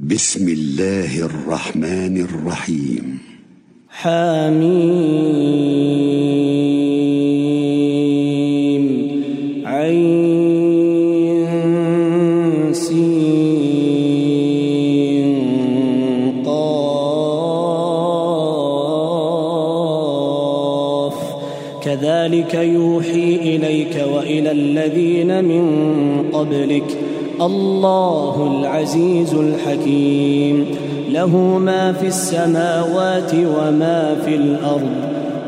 بسم الله الرحمن الرحيم. حميم. عين قاف. كذلك يوحي إليك وإلى الذين من قبلك الله العزيز الحكيم. له ما في السماوات وما في الأرض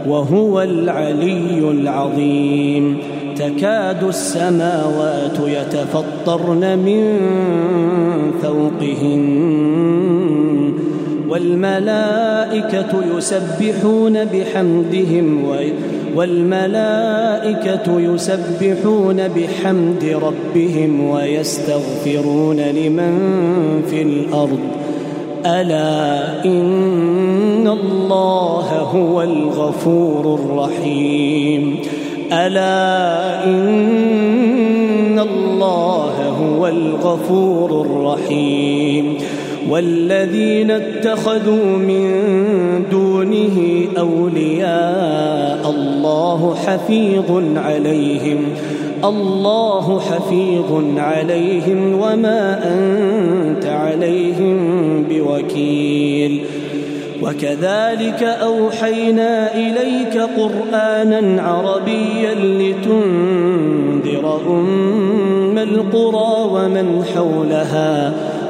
وهو العلي العظيم. تكاد السماوات يتفطرن من فوقهن والملائكة يسبحون بحمدهم والملائكة يسبحون بحمد ربهم ويستغفرون لمن في الأرض. ألا إن الله هو الغفور الرحيم. ألا إن الله هو الغفور الرحيم. والذين اتخذوا من دونه أولياء الله حفيظ عليهم الله حفيظ عليهم وما أنت عليهم بوكيل. وكذلك أوحينا إليك قرآنا عربيا لتنذر أم القرى ومن حولها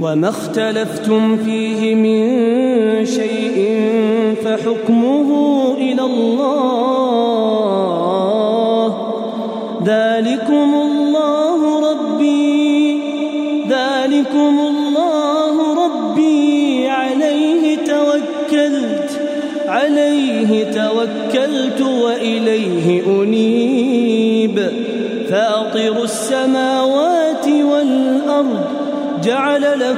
وما اختلفتم فيه من شيء فحكمه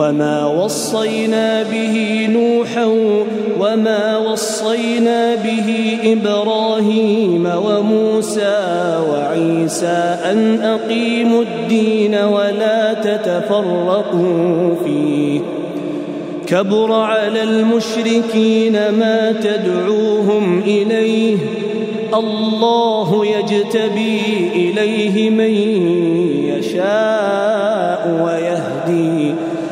وما وصينا به نوحا وما وصينا به إبراهيم وموسى وعيسى أن أقيموا الدين ولا تتفرقوا فيه كبر على المشركين ما تدعوهم إليه الله يجتبي إليه من يشاء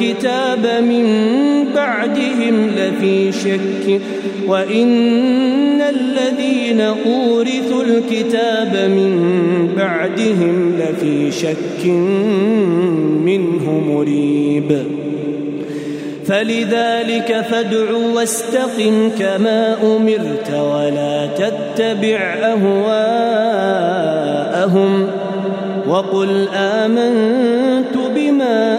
الكتاب من بعدهم لفي شك وإن الذين أورثوا الكتاب من بعدهم لفي شك منه مريب. فلذلك فادع واستقم كما أمرت ولا تتبع أهواءهم وقل آمنت بما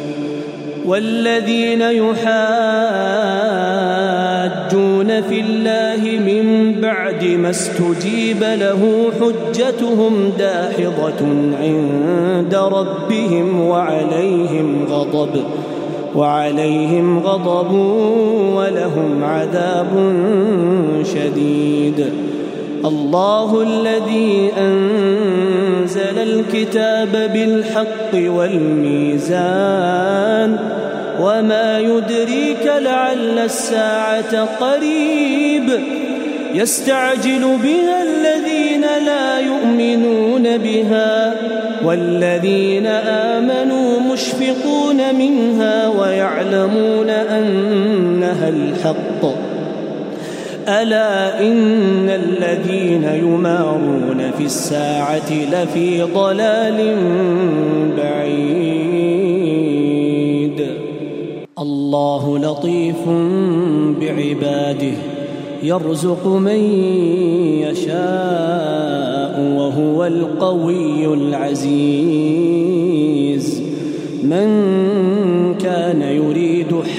والذين يحاجون في الله من بعد ما استجيب له حجتهم داحضة عند ربهم وعليهم غضب وعليهم غضب ولهم عذاب شديد. الله الذي أنزل الكتاب بالحق والميزان وما يدريك لعل الساعة قريب يستعجل بها الذين لا يؤمنون بها والذين آمنوا مشفقون منها ويعلمون أنها الحق ألا إن الذين يمارون في الساعة لفي ضلال بعيد. الله لطيف بعباده يرزق من يشاء وهو القوي العزيز.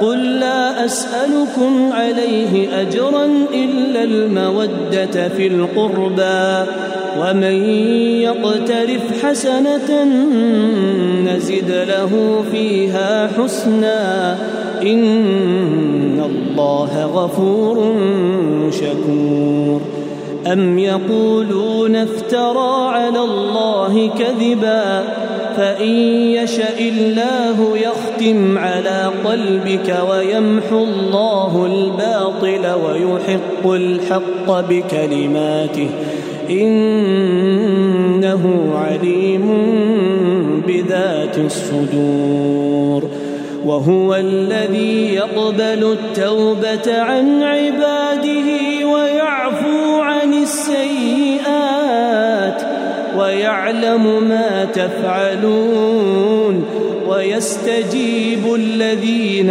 قل لا أسألكم عليه أجرا إلا المودة في القربى ومن يقترف حسنة نزد له فيها حسنا إن الله غفور شكور أم يقولون افترى على الله كذبا فإن يشأ الله يختم على قلبك ويمحو الله الباطل ويحق الحق بكلماته إنه عليم بذات الصدور وهو الذي يقبل التوبة عن عباده ويعلم ما تفعلون ويستجيب الذين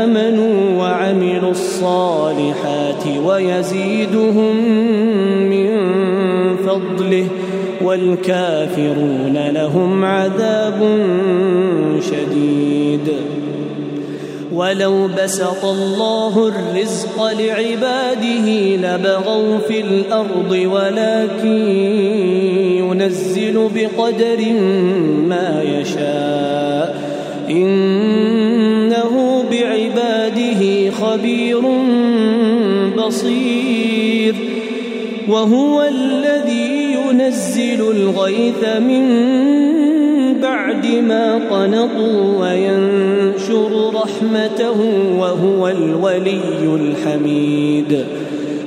آمنوا وعملوا الصالحات ويزيدهم من فضله والكافرون لهم عذاب شديد. ولو بسط الله الرزق لعباده لبغوا في الأرض ولكن ينزل بقدر ما يشاء. إنه بعباده خبير بصير. وهو الذي ينزل الغيث من بعد ما قنطوا وينشر رحمته وهو الولي الحميد.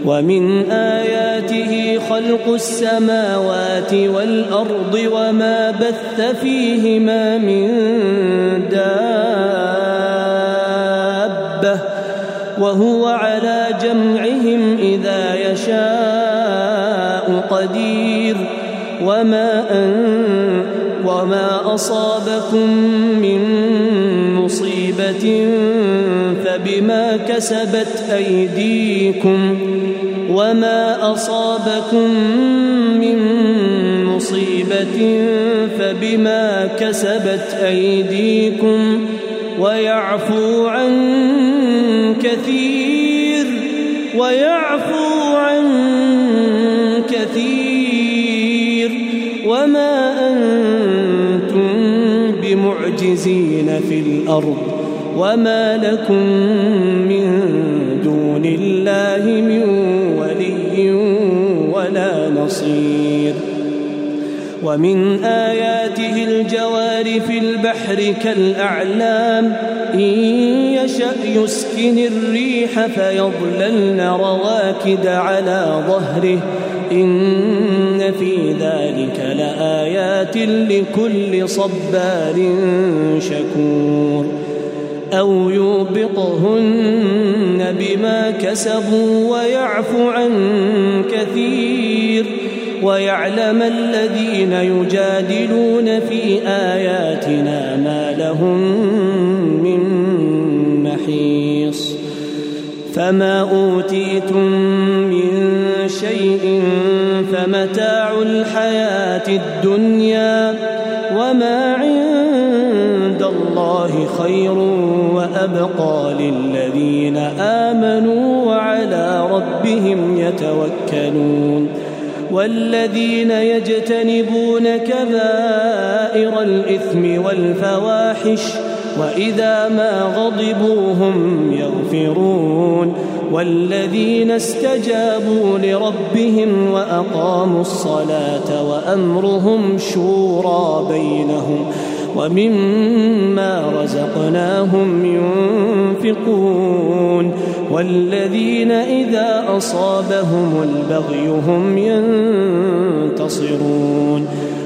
ومن آياته خلق السماوات والأرض وما بث فيهما من دابة. وهو على جمعهم إذا يشاء قدير. وما أن وما أصابكم من مصيبة فبما كسبت أيديكم وما أصابكم من مصيبة فبما كسبت أيديكم ويعفو عن كثير ويعفو في الأرض وما لكم من دون الله من ولي ولا نصير ومن آياته الجوار في البحر كالأعلام إن يشأ يسكن الريح فيظللن رواكد على ظهره إن في ذلك لآيات لكل صبار شكور أو يوبقهن بما كسبوا ويعفو عن كثير ويعلم الذين يجادلون في آياتنا ما لهم من محيص فما أوتيتم من شيء فمتاع الحياة الدنيا وما عند الله خير وأبقى للذين آمنوا وعلى ربهم يتوكلون والذين يجتنبون كبائر الإثم والفواحش وإذا ما غضبوا هم يغفرون والذين استجابوا لربهم وأقاموا الصلاة وأمرهم شورى بينهم ومما رزقناهم ينفقون والذين إذا أصابهم البغي هم ينتصرون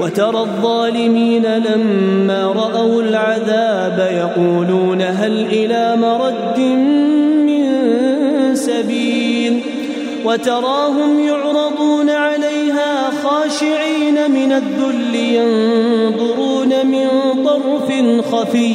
وترى الظالمين لما رأوا العذاب يقولون هل إلى مرد من سبيل وتراهم يعرضون عليها خاشعين من الذل ينظرون من طرف خفي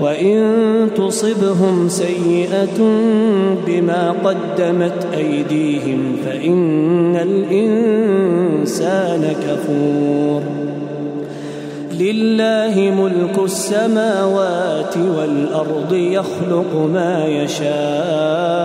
وإن تصبهم سيئة بما قدمت أيديهم فإن الإنسان كفور. لله ملك السماوات والأرض يخلق ما يشاء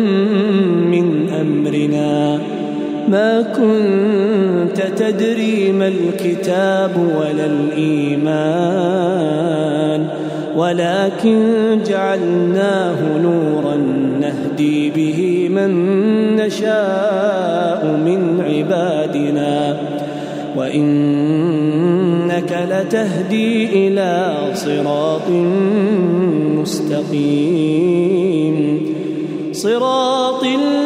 ما كنت تدري ما الكتاب ولا الإيمان ولكن جعلناه نورا نهدي به من نشاء من عبادنا. وإنك لتهدي إلى صراط مستقيم. صراط الله